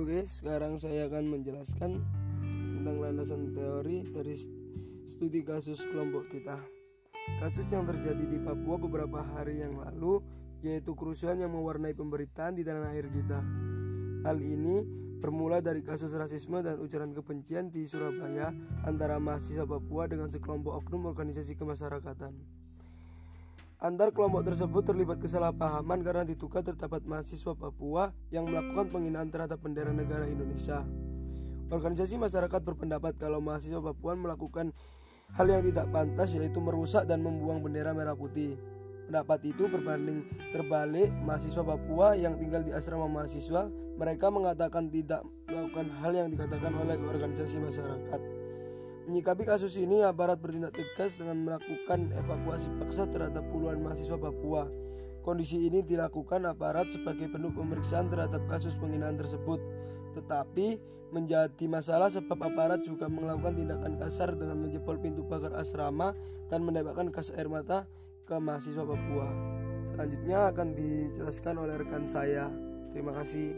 Oke, sekarang saya akan menjelaskan tentang landasan teori dari studi kasus kelompok kita. Kasus yang terjadi di Papua beberapa hari yang lalu yaitu kerusuhan yang mewarnai pemberitaan di tanah air kita. Hal ini bermula dari kasus rasisme dan ujaran kebencian di Surabaya antara mahasiswa Papua dengan sekelompok oknum organisasi kemasyarakatan. Antar kelompok tersebut terlibat kesalahpahaman karena diduga terdapat mahasiswa Papua yang melakukan penghinaan terhadap bendera negara Indonesia. Organisasi masyarakat berpendapat kalau mahasiswa Papua melakukan hal yang tidak pantas yaitu merusak dan membuang bendera merah putih. Pendapat itu berbanding terbalik mahasiswa Papua yang tinggal di asrama mahasiswa, mereka mengatakan tidak melakukan hal yang dikatakan oleh organisasi masyarakat. Menyikapi kasus ini, aparat bertindak tegas dengan melakukan evakuasi paksa terhadap puluhan mahasiswa Papua. Kondisi ini dilakukan aparat sebagai penuh pemeriksaan terhadap kasus penghinaan tersebut. Tetapi menjadi masalah sebab aparat juga melakukan tindakan kasar dengan menjebol pintu pagar asrama dan menembakkan gas air mata ke mahasiswa Papua. Selanjutnya akan dijelaskan oleh rekan saya. Terima kasih.